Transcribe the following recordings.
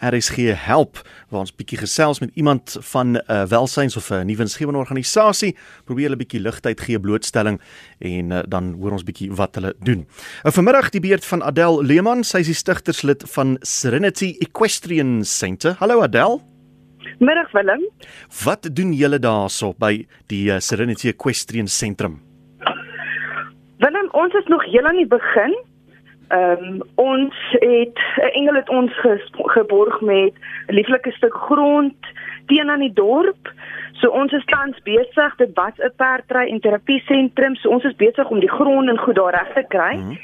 RSG help waar ons bietjie gesels met iemand van 'n uh, welsyns of 'n nuwe insgewende organisasie, probeer hulle bietjie ligtheid gee, blootstelling en uh, dan hoor ons bietjie wat hulle doen. Nou vanmiddag die beurt van Adel Leeman, sy is die stigterslid van Serenity Equestrian Centre. Hallo Adel. Middag Willem. Wat doen julle daarso by die uh, Serenity Equestrian Sentrum? Willem, ons is nog heel aan die begin. Ehm um, ons het 'n engel het ons geborg met 'n lieflike stuk grond teen aan die dorp. So ons is tans besig dit was 'n perdry en terapie sentrum. So ons is besig om die grond en goed daar reg te kry. Mm -hmm.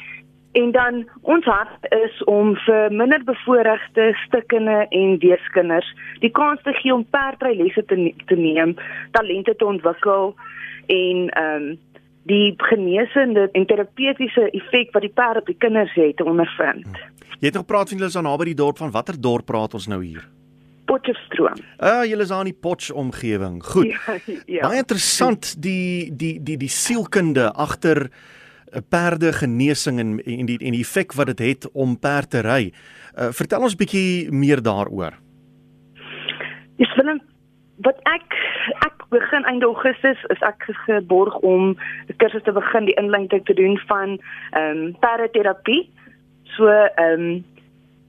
En dan ons hart is om vir minderbevoorregte stikkende en weeskinders die kans te gee om perdry lesse te ne te neem, talente te ontwikkel en ehm um, die genesende en terapeutiese effek wat die perd op die kinders het ondervind. Jy het nog praat van julle is aan naby die dorp van watter dorp praat ons nou hier? Potchefstroom. Ah, julle is aan die Potch omgewing. Goed. Ja, ja. Baie interessant die die die die sielkunde agter 'n eh, perde genesing en en die en die effek wat dit het, het om perd te ry. Uh, vertel ons bietjie meer daaroor. Dis Willem, wat ek ek begin einde Augustus is ek geborg om 'n kursus te begin die inleiding te doen van ehm um, paraterapie. So ehm um,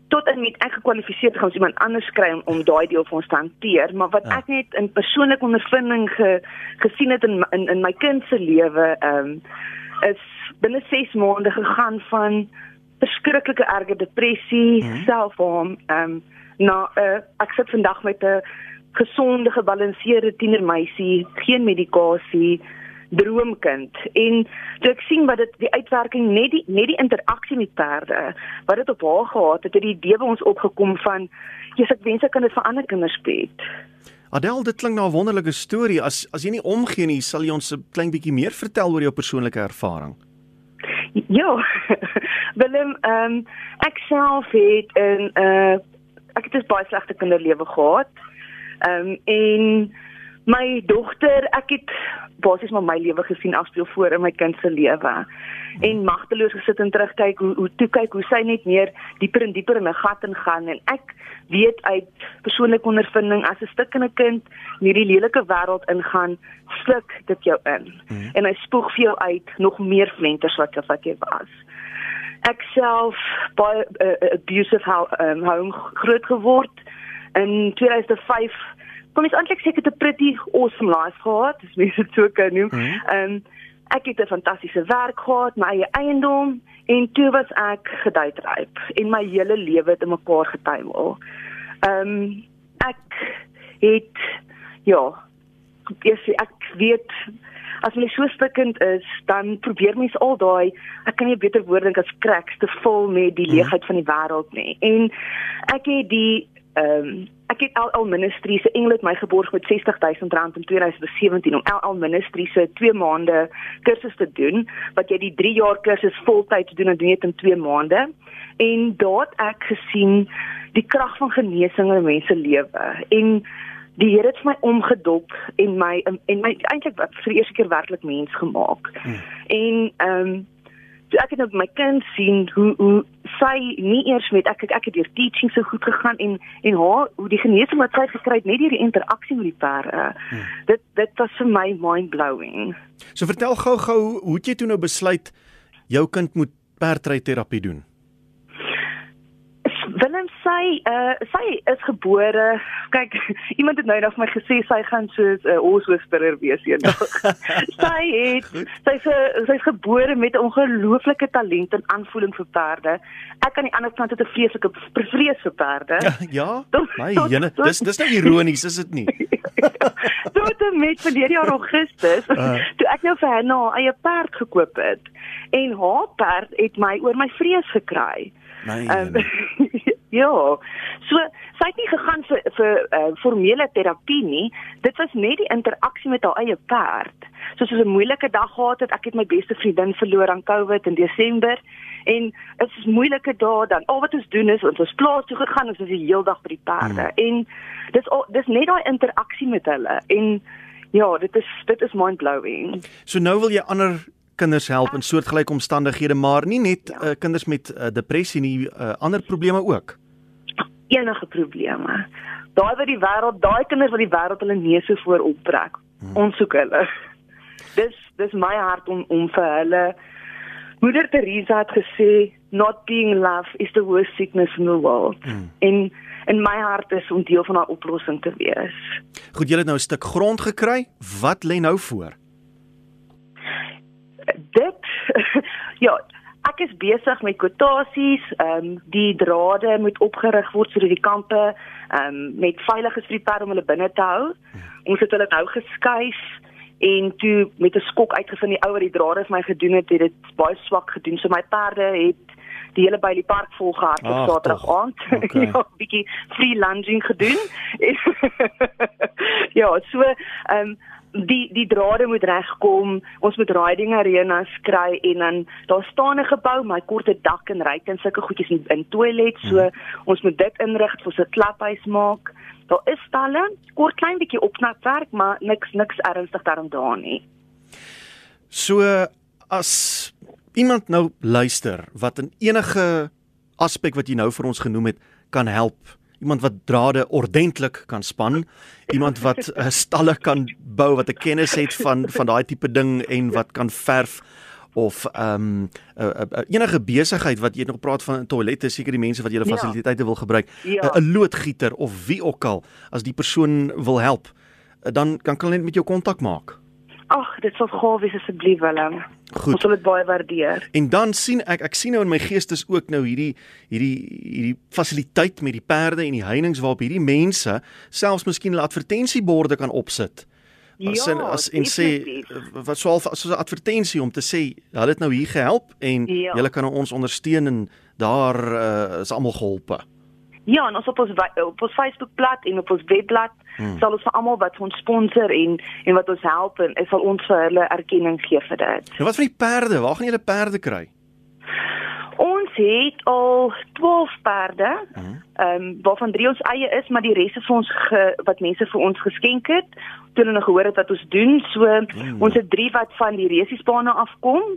tot en met ek gekwalifiseer gaan ons iemand anders kry om, om daai deel vir ons te hanteer, maar wat ja. ek net in persoonlike ondervinding ge, gesien het in, in in my kind se lewe ehm um, is binne 6 maande gegaan van verskriklike erge depressie, mm -hmm. selfharm ehm um, na uh, ek sit vandag met 'n gesonde gebalanseerde tienermeisie, geen medikasie, droomkind. En toe ek sien wat dit die uitwerking net die net die interaksie met perde, wat dit op haar gehad het, het die idee by ons opgekom van jy's ek wens ek kan dit vir ander kinders speel. Adel, dit klink na 'n wonderlike storie. As as jy nie omgee nie, sal jy ons 'n klein bietjie meer vertel oor jou persoonlike ervaring. Ja. Willem, ehm um, ek self het 'n uh ek het 'n baie slegte kinderlewe gehad. Ehm um, en my dogter, ek het basies maar my lewe gesien afspeel voor in my kind se lewe. En magteloos gesit en terugkyk hoe hoe toe kyk hoe sy net meer dieper en dieper in 'n gat ingaan en ek weet uit persoonlike ondervinding as 'n stuk in 'n kind in hierdie lelike wêreld ingaan, sluk dit jou in. Hmm. En hy spoeg vir jou uit nog meer flenters wat wat jy was. Ek self 'n uh, abusive how, um, home groot geword in 2005 kom ek eintlik seker te pretty awesome life gehad, as mens dit so kan noem. Mhm. Ehm mm um, ek het 'n fantastiese werk gehad, my eie eiendom en toe was ek geduitryp en my hele lewe het in mekaar getuimel. Ehm um, ek het ja, ek ek weet as jy so stikkend is, dan probeer mens al daai ek kan nie beter woord dink as cracks te vul met die mhm. leegheid van die wêreld nie. En ek het die ehm um, ek het al ministries se engele het my geborg met R60000 in 2017 om al ministries se 2 maande kursus te doen wat jy die 3 jaar kursus voltyds doen en doen dit in 2 maande en daar het ek gesien die krag van genesing in mense lewe en die Here het my omgedop en my en my eintlik vir die eerste keer werklik mens gemaak. Hmm. En ehm um, so ek het nou my kind sien hoe hoe sy nie eers met ek ek het deur teaching so goed gegaan en en haar hoe die genesing wat sy gekry het net deur die interaksie met die perde. Hmm. Dit dit was vir my mind blowing. So vertel gou-gou hoe het jy toe nou besluit jou kind moet perdry terapie doen? Willem sy uh sy is gebore kyk iemand het nou vir my gesê sy gaan soos 'n uh, ooswhisperer wees eendag. sy het sy's sy's gebore met 'n ongelooflike talent en aanvoeling vir perde. Ek aan die ander kant het 'n vreeslike vrees vir perde. Ja. My jene, dis dis nou ironies, is dit nie? Tot en met verlede jaar Augustus, uh. toe ek nou vir haar 'n eie perd gekoop het en haar perd het my oor my vrees gekry. Nee. Um, ja. So sy het nie gegaan vir vir uh, formele terapie nie. Dit was net die interaksie met haar eie perd. Soos sy 'n moeilike dag gehad het, ek het my beste vriendin verloor aan COVID in Desember en dit is moeilike dae dan. Al wat ons doen is ons ons plaas toe gegaan ons is die hele dag by die perde. Hmm. En dis al, dis net daai interaksie met hulle en ja, dit is dit is mind blowing. So nou wil jy ander kinders help in soortgelyke omstandighede, maar nie net ja. uh, kinders met uh, depressie nie, uh, ander probleme ook. enige probleme. Daai wat die wêreld, daai kinders wat die wêreld hulle neuse voor optrek. Hmm. Ons soek hulle. Dis dis my hart om om vir hulle Moeder Teresa het gesê not being loved is the worst sickness in the world. Hmm. En in my hart is om deel van daai oplossing te wees. Goed, jy het nou 'n stuk grond gekry. Wat lê nou voor? Ja, ek is besig met kwotasies. Ehm um, die drade moet opgerig word sodat die kampe ehm um, met veilig is vir die perde om hulle binne te hou. Hmm. Ons het hulle nou geskuif en toe met 'n skok uitgevind die ou wat die drade vir my gedoen het, het dit baie swak gedoen. So my perde het die hele by die park vol gehad op Saterdag aand. Okay. ja, bietjie free lunging gedoen. ja, so ehm um, die die drade moet regkom. Ons moet riding arenas kry en dan daar staan 'n gebou, my korte dak en ry en sulke goedjies in, in toilet. So hmm. ons moet dit inrig vir 'n klaphuis maak. Daar is talle, kort klein bietjie opknapwerk, maar niks niks ernstig daarom nie. So as iemand nou luister wat in enige aspek wat jy nou vir ons genoem het kan help, iemand wat drade ordentlik kan span, iemand wat 'n stalle kan bou wat 'n kennis het van van daai tipe ding en wat kan verf of ehm um, uh, uh, uh, enige besigheid wat jy nog praat van toilette seker die mense wat julle ja. fasiliteite wil gebruik 'n ja. uh, loodgieter of wie ook al as die persoon wil help uh, dan kan hulle net met jou kontak maak. Ag, dit sal gaaf wees asseblief Willem. Goed. Ons sal dit baie waardeer. En dan sien ek ek sien nou in my geestes ook nou hierdie hierdie hierdie fasiliteit met die perde en die heininge waarop hierdie mense selfs miskien 'n advertensieborde kan opsit. As ja, as en sê wat sou as 'n advertensie om te sê hulle het nou hier gehelp en ja. julle kan ons ondersteun en daar uh, is almal geholpe. Ja, en ons op ons op ons Facebookblad en op ons webblad hmm. sal ons vir almal wat ons sponsor en en wat ons help en sal ons vir hulle erkenning gee vir dit. En wat van die perde? Waar gaan julle perde kry? Ons het al 12 perde. Hmm. Ehm um, waarvan 3 ons eie is, maar die res is vir ons ge, wat mense vir ons geskenk het toe hulle gehoor het wat ons doen. So mm. ons het drie wat van die resiesbane afkom.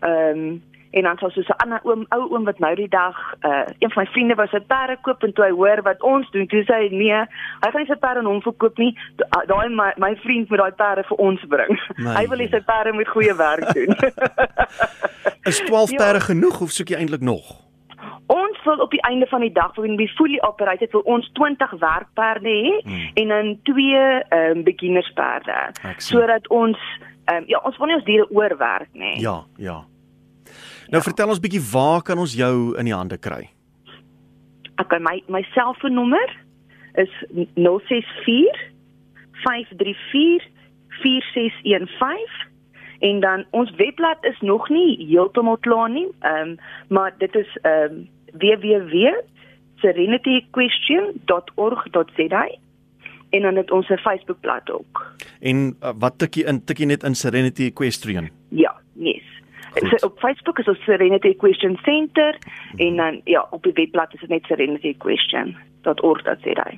Ehm um, en dan was so 'n ander oom, ou oom wat nou die dag uh een van my vriende was 'n perde koop en toe hy hoor wat ons doen, toe sê hy nee, hy gaan nie sy perde aan hom verkoop nie. Daai my, my vriend moet daai perde vir ons bring. My hy wil hê sy perde moet goeie werk doen. Is 12 ja. perde genoeg of soek jy eintlik nog? Ons wil op die einde van die dag wanneer die fully operated wil ons 20 werkperde hê hmm. en dan twee ehm um, beginnersperde sodat ons ehm um, ja ons wil nie ons diere oorwerk nê. Ja, ja. Nou ja. vertel ons bietjie waar kan ons jou in die hande kry? Kan my my selfoonnommer is 064 534 4615 en dan ons webblad is nog nie heeltemal klaar nie. Ehm um, maar dit is ehm um, www.serenityquestion.org.za en dan het ons 'n Facebookblad ook. En uh, wat tik jy in tik jy net in Serenity Equestrian? Ja, yes. So, op Facebook is ons Serenity Question Center hmm. en dan ja, op die webblad is dit net serenityquestion.org.za.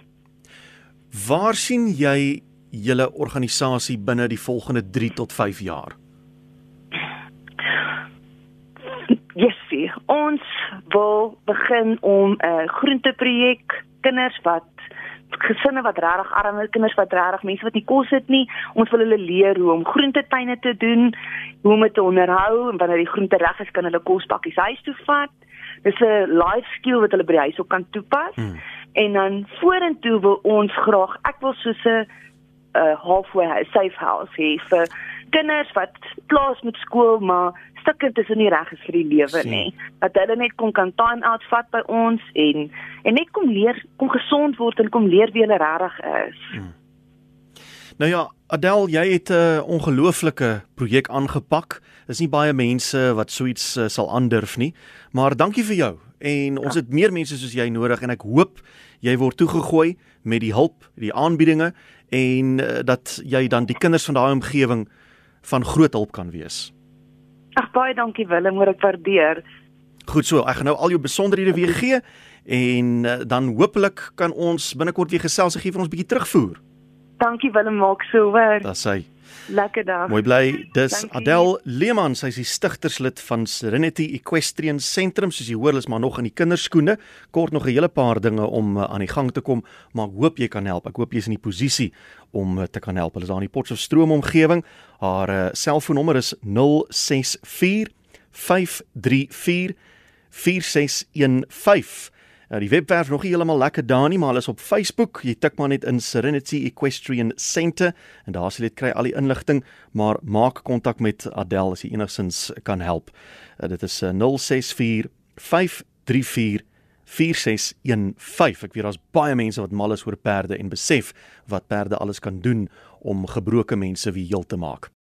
Waar sien jy julle organisasie binne die volgende 3 tot 5 jaar? Jessie, ons wil begin om 'n uh, groenteprojek kinders wat gesinne wat regtig arm is, kinders wat regtig mense wat nie kos het nie, ons wil hulle leer hoe om groentetuine te doen, hoe om dit te onderhou en wanneer die groente reg is kan hulle kospakkies huis toe vat. Dis 'n life skill wat hulle by die huis ook kan toepas. Hmm. En dan vorentoe wil ons graag, ek wil soos 'n uh, halfway safe house hê vir kinders wat plaas met skool maar stukkend is nie reg is vir die lewe nie. Dat hulle net kom kan time out vat by ons en en net kom leer, kom gesond word en kom leer wie hulle regtig is. Hmm. Nou ja, Adel, jy het 'n uh, ongelooflike projek aangepak. Is nie baie mense wat so iets uh, sal aandurf nie, maar dankie vir jou. En ons ja. het meer mense soos jy nodig en ek hoop jy word toegegooi met die hulp, die aanbiedinge en uh, dat jy dan die kinders van daai omgewing van groot hulp kan wees. Ag baie dankie Willem, moet ek waardeer. Goed so, ek gaan nou al jou besonderhede weer gee en uh, dan hopelik kan ons binnekort weer gesels en gee vir ons 'n bietjie terugvoer. Dankie Willem, maak so hoor. Dis hy. Lekker dag. Mooi bly. Dis Dankie. Adel Leeman, sy is die stigterslid van Serenity Equestrian Centrum. Soos jy hoor, is maar nog in die kinderskoene. Kort nog 'n hele paar dinge om uh, aan die gang te kom, maar ek hoop jy kan help. Ek hoop jy is in die posisie om uh, te kan help. Hulle is daar in die Potchefstroom omgewing. Haar uh, selfoonnommer is 064 534 4615. Nou die webwerf nog nie heeltemal lekker daar nie, maar hulle is op Facebook. Jy tik maar net in Serenity Equestrian Centre en daar sal jy dit kry al die inligting, maar maak kontak met Adel as jy enigsins kan help. Uh, dit is uh, 064 534 4615. Ek weet daar's baie mense wat mal is oor perde en besef wat perde alles kan doen om gebroke mense weer heel te maak.